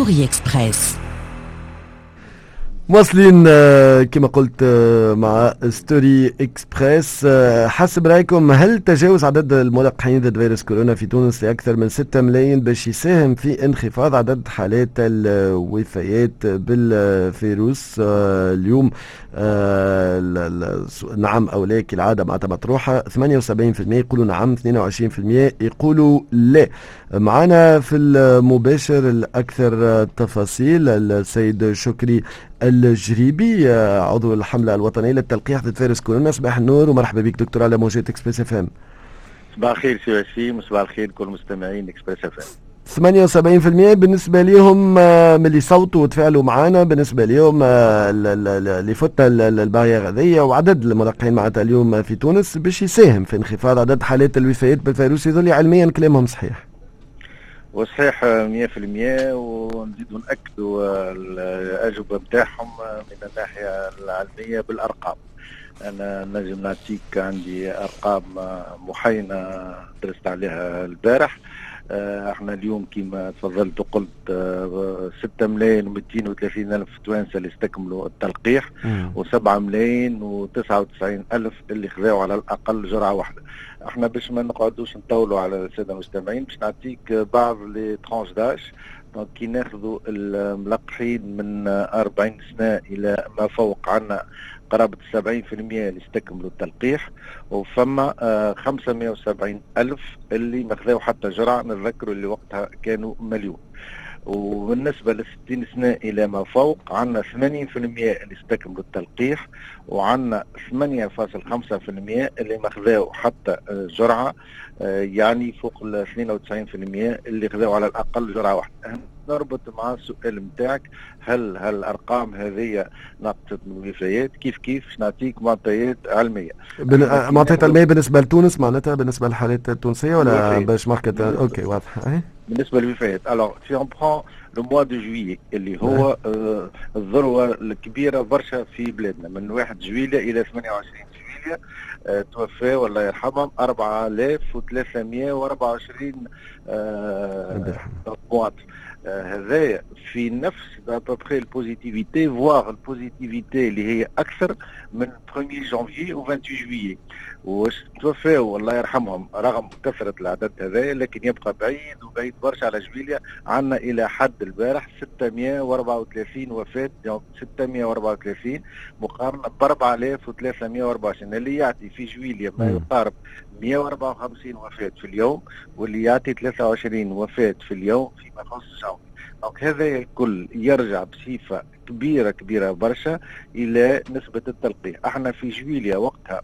Story Express واصلين آه، كما قلت آه، مع Story Express. آه، حسب رأيكم هل تجاوز عدد الملقحين ضد فيروس كورونا في تونس لأكثر من 6 ملايين باش يساهم في انخفاض عدد حالات الوفيات بالفيروس؟ اليوم نعم أو لا كالعادة معناتها مطروحه 78% يقولوا نعم 22% يقولوا لا. معنا في المباشر لأكثر تفاصيل السيد شكري الجريبي عضو الحملة الوطنية للتلقيح ضد فيروس كورونا. صباح النور ومرحبا بك دكتور على موجات Express FM صباح الخير سي وسيم وصباح الخير كل مستمعين Express FM 78% بالنسبة لهم من اللي صوتوا وتفاعلوا معنا بالنسبة لهم اللي فات ال barrière هذيا وعدد الملقحين معناتها اليوم في تونس باش يساهم في انخفاض عدد حالات الوفيات بالفيروس يظل علميا. كلامهم صحيح. وصحيح 100% ونزيدوا ناكدوا الأجوبة نتاعهم من الناحية العلمية بالأرقام. أنا نجم نعطيك عندي ارقام محينه درست عليها البارح آه، إحنا اليوم كما تفضلت وقلت 6 ملايين و230 الف توانسه اللي استكملوا التلقيح و7 ملايين و99 الف اللي خذاوا على الاقل جرعه واحدة إحنا باش ما نقعدوش نطولوا على الساده المستمعين باش نعطيك بعض لي ترونش داش كي ناخذوا الملقحين من 40 سنه إلى ما فوق عنا قرابة 70% اللي استكملوا التلقيح وفما 570 آه، ألف اللي ما خذاو حتى جرعة نتذكروا اللي وقتها كانوا مليون. وبالنسبة للستين سنة إلى ما فوق عندنا 80% اللي استكملوا التلقيح وعندنا 8.5% اللي ما خذاو حتى آه، جرعة آه، يعني فوق ال 92% اللي خذاو على الأقل جرعة واحدة. نربط مع السؤال نتاعك هل هل الارقام هذه نقصت من الوفيات كيف كيف نعطيك معطيات علمية. معطيات علمية بالنسبة لتونس معناتها بالنسبة للحالات التونسية ولا benchmark؟ okay واضح. بالنسبة للوفيات alors si on prend le mois de juillet اللي هو آه الذروة الكبيرة برشا في بلادنا. من 1 جويلية إلى 28 جويلية آه توفى والله يرحمهم 4324 آه مواطن. هذايا في نفس ابوبخي البوزيتيفيتي فواغ البوزيتيفيتي اللي هي أكثر من 1 جانفي و 28 جويي واش توفاو الله يرحمهم رغم كثرة العدد هذايا لكن يبقى بعيد وبعيد برشا على جبيليا. عندنا إلى حد البارح 634 وفاة 634 مقارنة ب 4324 اللي يعطي في جويليا ما يقارب 154 وفاة في اليوم واللي يعطي 23 وفاة في اليوم فيما يخص هذا الكل يرجع بصفة كبيرة كبيرة برشا إلى نسبة التلقيح إحنا في جويليا وقتها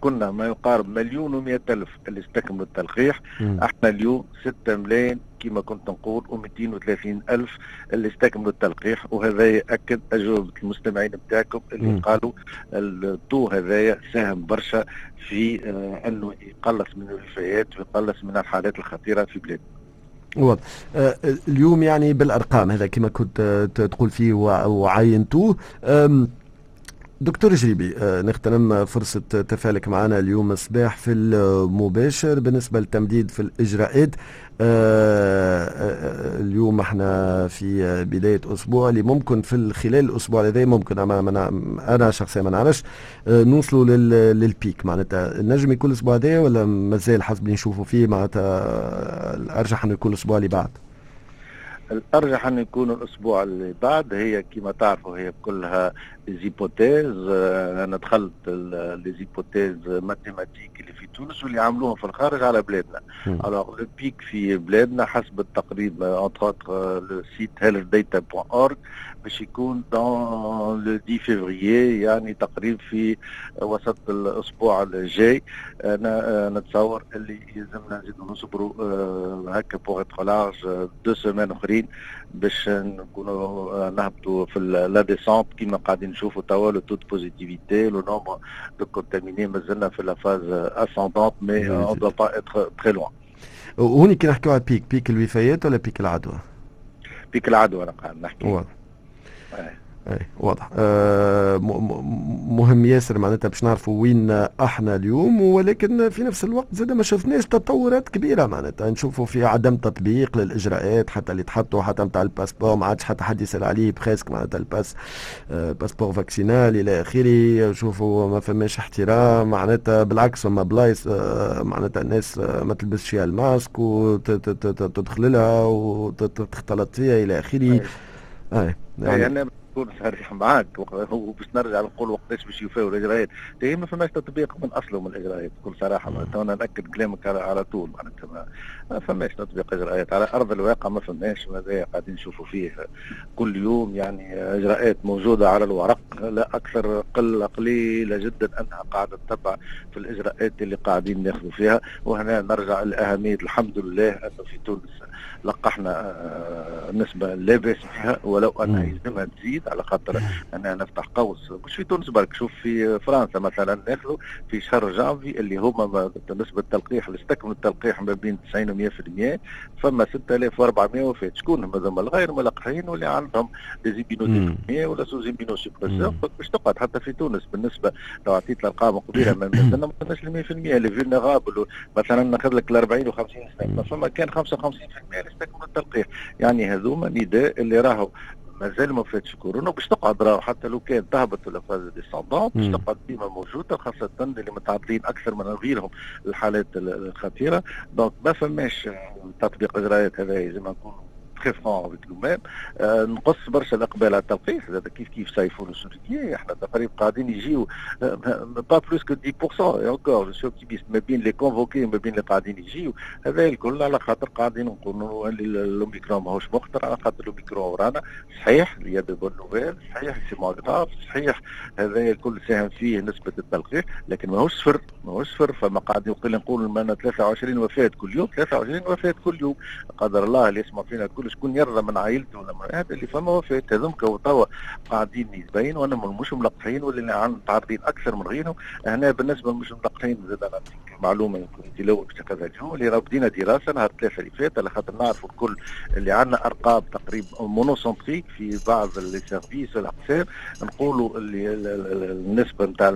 كنا ما يقارب مليون و ألف اللي استكملوا التلقيح م. إحنا اليوم 6 ملايين كما كنت نقول و230 ألف اللي استكملوا التلقيح وهذا يأكد أجوبة المستمعين بتاعكم اللي م. قالوا الضوء هذايا ساهم برشا في آه أنه يقلص من الوفيات ويقلص من الحالات الخطيرة في بلادنا واضح. آه اليوم يعني بالأرقام هذا كما كنت تقول فيه وعاينتوه. دكتور جريبي آه، نغتنم فرصة تفاعلك معنا اليوم صباح في المباشر. بالنسبة للتمديد في الإجراءات آه، آه، اليوم إحنا في بداية أسبوع. اللي ممكن في خلال الأسبوع هذا ممكن أنا, أنا شخصيا ما نعرفش نوصلوا لل pic معناتها نجم يكون الأسبوع هذا ولا مازال حسب اللي نشوفوا فيه؟ معناتها الأرجح أنه يكون الأسبوع اللي بعد. الأرجح ان يكون الأسبوع اللي بعد. هي كما تعرفوا هي كلها hypothèses أنا دخلت les hypothèses mathématiques اللي في تونس واللي عملوهم في الخارج على بلادنا. alors le pic في بلادنا حسب التقريب entre le site healthdata.org باش يكون dans le 10 فيفريي يعني تقريبا في وسط الأسبوع الجاي. أنا نتصور اللي يلزمنا نزيدوا نصبروا هكا pour large deux semaines أخرين باش نكونوا نهبطوا في la descente كيما قاعدين نشوفوا توا le taux positivité le nombre de contaminés مازلنا في la phase ascendante mais on doit pas être très loin وهوني كي نحكيو على pic pic الوفيات ولا pic العدوى؟ pic العدوى أنا قاعد نحكي اي واضح. آه مهم ياسر معناتها باش نعرفوا وين إحنا اليوم ولكن في نفس الوقت زاد ما شفناش تطورات كبيرة معناتها. نشوفوا في عدم تطبيق للإجراءات حتى اللي تحطوا حتى نتاع ال passeport ما عادش حتى حد يسأل عليه presque معناتها ال passe آه passeport vaccinal إلى آخره. نشوفوا ما فماش احترام معناتها بالعكس فما بلايص آه معناتها الناس آه ما تلبسش فيها الماسك وتدخل لها وتختلط فيها إلى آخره. أي يعني نكون صريح معاك. وباش نرجع نقول وقتاش باش يوفاو الاجراءات هي ما فماش تطبيق من أصله من الاجراءات بكل صراحة معناتها أنا نأكد كلامك على, على طول. معناتها ما فماش تطبيق اجراءات على أرض الواقع ما فماش. وهذا قاعدين نشوفوا فيه كل يوم يعني إجراءات موجودة على الورق. لا أكثر قله قليله جدا أنها قاعدة تتبع في الإجراءات اللي قاعدين ناخذوا فيها. وهنا نرجع لأهمية الحمد لله أنه في تونس لقحنا آه، نسبة لا بأس بها ولو أنها يلزمها تزيد على خاطر أنها نفتح قوس. مش في تونس برك شوف في فرنسا مثلا ناخذوا في شهر جانفي اللي هما نسبة التلقيح اللي استكملوا التلقيح ما بين 90 و 100% فما 6400 وفاة شكون؟ هم هذوما الغير ملقحين واللي عندهم des immuno ولا ceux immuno باش تقعد حتى في تونس بالنسبة لو عطيت الأرقام قبيلة ما كناش 100% les vulnérables مثلا ناخذ لك ال 40 و 50 سنة فما كان 55% يستكمل التلقيح. يعني هذوما نداء اللي راهو مازال ما فاتش كورونا باش تقعد راهو حتى لو كان تهبط و la phase descendante باش تقعد ديما موجودة خاصة اللي متعرضين أكثر من غيرهم الحالات الخطيرة. donc ما فماش تطبيق اجراءات هذا لازم نكونوا vrais avec nous-mêmes نقص برشا الأقبال على التلقيح. زاد كيف كيف سايفون السوريين إحنا تقريبا قاعدين يجيو pas plus que 10% et encore je suis optimiste ما بين les convoqués ما بين اللي قاعدين يجيو. هذا الكل على خاطر قاعدين نقولوا الأوميكرون ماهوش مخطر. على خاطر الأوميكرون ورانا. صحيح y a de bonnes nouvelles صحيح c'est moins grave صحيح هذا الكل ساهم فيه نسبة التلقيح. لكن ماهوش صفر ماهوش صفر فما قاعدين نقول معنا 23 وفاة كل يوم 23 وفاة كل يوم. قدر الله اللي يسمع فينا كل شكون يرضى من عائلته ولا من هذا اللي فما وفاة هذوك توا قاعدين يتبين وأنا مش ملقحين واللي متعرضين أكثر من غيرهم. هنا بالنسبة للمش ملقحين زاد أنا معلومة كنت لو باش تاخذها اليوم اللي بدينا دراسة نهار الثلاثة اللي فات على خاطر نعرفوا الكل اللي عندنا أرقام تقريبا monocentriques في بعض les services والاقسام نقولوا اللي النسبة نتاع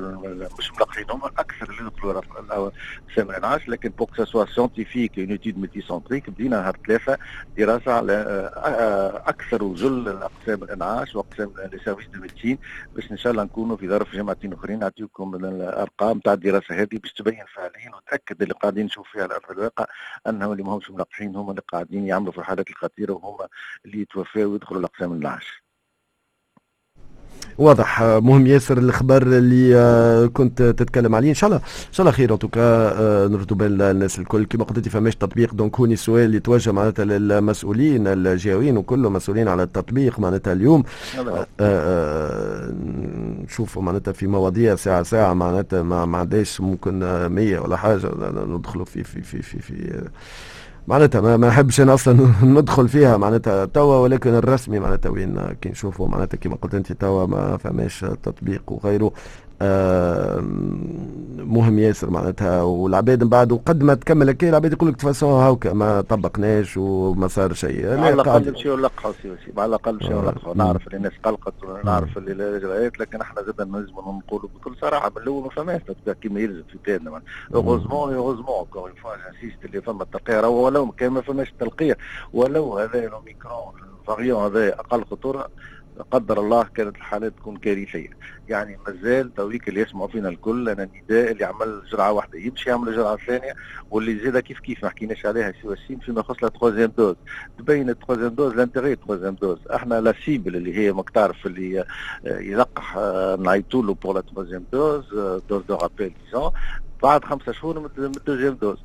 مش ملقحين هم أكثر اللي يدخلوا الاقسام الانعاش لكن pour que soit scientifique en multicentrique بدينا نهار ثلاثة دراسة على أكثر وجل الأقسام الأنعاش وأقسام les services de médecine باش إن شاء الله نكونوا في ظرف جمعتين أخرين نعطيكم الأرقام تاع الدراسة هذه باش تبين فعليا وتاكد اللي قاعدين نشوف فيها على ارض الواقع أنهم اللي ماهمش ملقحين هم اللي قاعدين يعملوا في الحالات الخطيرة وهم اللي يتوفاوا ويدخلوا الأقسام الانعاش. واضح. مهم ياسر الخبر اللي آه، كنت تتكلم عليه. إن شاء الله إن شاء الله خير. توكا آه، نردوا بال الناس الكل. كما قلت فماش تطبيق. دونك هوني السؤال اللي توجه معناتها للمسؤولين الجهويين وكل مسؤولين على التطبيق معناتها اليوم. آه، نشوفوا معناتها في مواضيع ساعة ساعة معناتها ما عندهاش ممكن 100 ولا حاجة. ندخلوا في في في في, في معناتها ما, نحبش أنا أصلا ندخل فيها معناتها توا ولكن الرسمي معناتها وين كي نشوفوا معناتها كما قلت أنت توا ما فماش تطبيق وغيره. مهم ياسر معناتها. والعباد من بعد وقد ما تكمل هكا العباد يقول لك تفاسون هاوكا ما طبقناش وما صار شيء. على الأقل مشيو نلقحوا سي على الأقل مشيو نلقحوا نعرف اللي الناس قلقت ونعرف اللي الاجراءات لكن إحنا زاد لازم نقولوا بكل صراحة. من الأول ما فماش كما يلزم في بلادنا heureusement heureusement encore une fois j'insiste اللي فما التلقيح ولو كان ما فماش تلقيح ولو هذا الاوميكرون ال variant هذا أقل خطورة قدر الله كانت الحالات تكون كارثية. يعني مازال تويك اللي يسمعوا فينا الكل أنا النداء اللي عمل جرعة واحدة يمشي يعمل جرعة ثانية واللي زاد كيف كيف ما حكيناش عليها سي وسيم فيما يخص la dose تبين ال troisième dose l'intérêt troisième dose إحنا la cible اللي هي ماك تعرف اللي يلقح نعيطوا له pour la dose dose de rappel بعد خمسة شهور من ال deuxième dose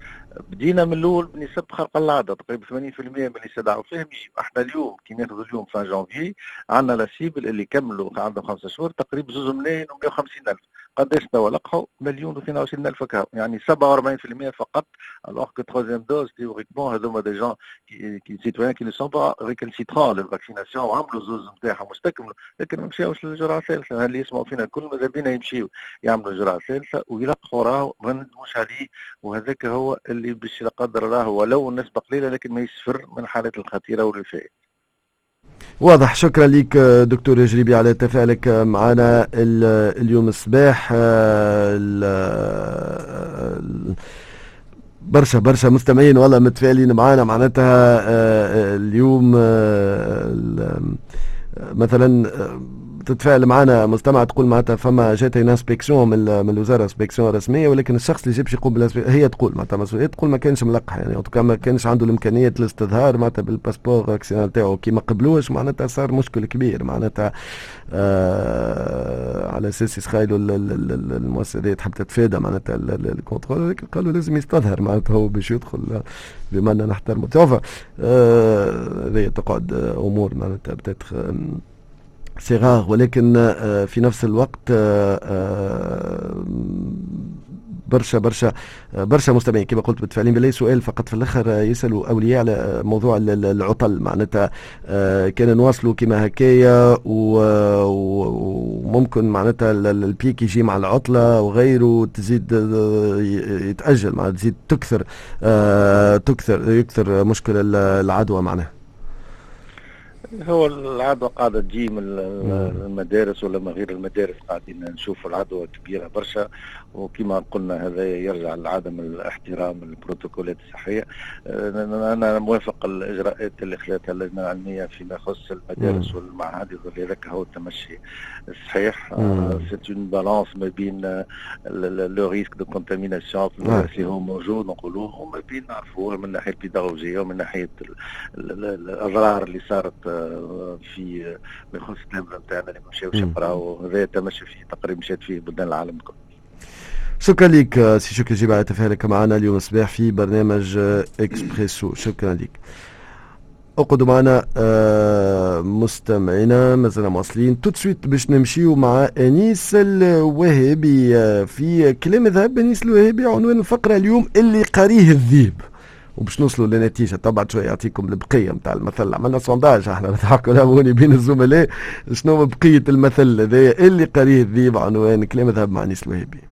بدينا من الأول بنسب خلق العادة تقريبا 80% من اللي استدعوا فيهم إحنا اليوم كي ناخذ اليوم vingt جانفي عندنا la cible اللي كملوا عندهم خمسة شهور تقريبا زوز ملايين و150 ألف. قداش توا لقحوا مليون و22 ألف كهو يعني 47% فقط. alors que troisième dose théoriquement هذوما des gens qui citoyens qui ne sont pas récalcitrants لل vaccination وعملوا زوز نتاعهم واستكملوا لكن ما مشاوش للجرعة الثالثة. اللي يسمعوا فينا الكل ماذا بينا يمشيوا يعملوا الجرعه الثالثة ويلقحوا راهو ما ندموش عليه. وهذاك هو اللي باش لا قدر الله ولو النسبة قليلة لكن ما يسفر من الحالات الخطيرة والوفاه واضح. شكرا لك دكتور جريبي على تفاعلك معنا اليوم الصباح. برشا برشا مستمعين والله متفائلين معنا معناتها اليوم مثلا تتفاعل معنا مستمع تقول معناتها فما جات inspection من من الوزارة inspection رسمية ولكن الشخص اللي جاب يقوم هي تقول معناتها مسؤوليه تقول ما كانش ملقح يعني ما كانش عنده الامكانيه الاستظهار معناتها بال passeport vaccinal تاعو كي ما قبلوش معناتها صار مشكل كبير معناتها آه على أساس يتخيلوا المؤسسه تحب تتفادى معناتها ال contrôle ولكن قالوا لازم يستظهر معناتها هو باش يدخل بما أننا نحترمه هذه آه تقعد أمور معناتها بتاتخ صغار ولكن آه، في نفس الوقت آه، آه، برشا برشا برشا مستمعين. كما قلت متفاعلين بالله سؤال فقط في الآخر يسألوا أولياء على موضوع العطل. معناتها كان نواصلوا كما هكايا وممكن معناتها البيك يجي مع العطلة وغيره تزيد يتأجل معناتها تزيد تكثر تكثر يكثر مشكل العدوى معناها. هو العدوى قاعدة تجي من المدارس ولا من غير المدارس قاعدين نشوفوا العدوى كبيرة برشا. وكما قلنا هذا يرجع لعدم الاحترام البروتوكولات الصحية. أنا موافق الإجراءات اللي خلاتها اللجنة العلمية فيما يخص المدارس والمعاهد يظل هذاك هو التمشي الصحيح. c'est une balance ما بين le risque de contamination اللي هو موجود نقولوه وما بين نعرفوه من الناحية البيداغوجية ومن ناحية الأضرار اللي صارت في ما يخص التلامذه نتاعنا اللي مشاوش يقراوا هذا تمشي فيه تقريبا مشات فيه بلدان العالم الكل. شكرا لك سي شكرا جيب على تفاعلك معنا اليوم الصباح في برنامج إكسبريسو. شكرا لك. أقعدوا معنا آه مستمعينا مازلنا مواصلين. tout de suite باش نمشيو مع أنيس الوهابي في كلام ذهب أنيس الوهابي عنوان الفقرة اليوم اللي قريه الذيب وباش نوصلوا لنتيجة طبعا شوية يعطيكم البقية نتاع المثل. عملنا سونداج إحنا نضحكوا لابوني بين الزملاء. شنو بقية المثل هذا اللي قريه الذيب عنوان كلام ذهب مع نيس الوهابي